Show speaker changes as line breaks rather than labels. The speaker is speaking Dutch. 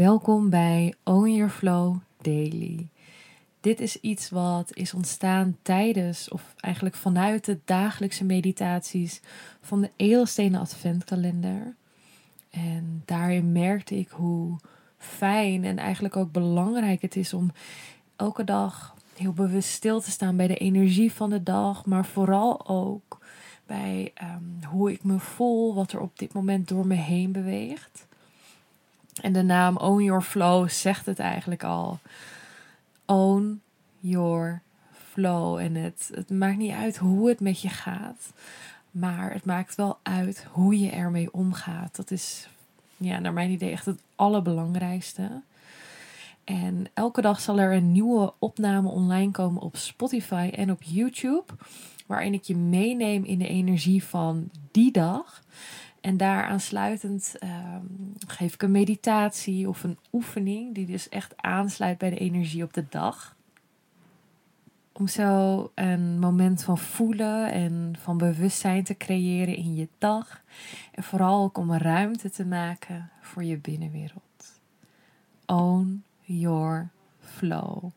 Welkom bij Own Your Flow Daily. Dit is iets wat is ontstaan tijdens of eigenlijk vanuit de dagelijkse meditaties van de Edelstenen Adventkalender. En daarin merkte ik hoe fijn en eigenlijk ook belangrijk het is om elke dag heel bewust stil te staan bij de energie van de dag, maar vooral ook bij ehm, hoe ik me voel, wat er op dit moment door me heen beweegt. En de naam Own Your Flow zegt het eigenlijk al. Own Your Flow. En het, het maakt niet uit hoe het met je gaat, maar het maakt wel uit hoe je ermee omgaat. Dat is, ja, naar mijn idee, echt het allerbelangrijkste. En elke dag zal er een nieuwe opname online komen op Spotify en op YouTube. Waarin ik je meeneem in de energie van die dag. En daar aansluitend ehm, geef ik een meditatie of een oefening die dus echt aansluit bij de energie op de dag. Om zo een moment van voelen en van bewustzijn te creëren in je dag. En vooral ook om ruimte te maken voor je binnenwereld. Own your flow.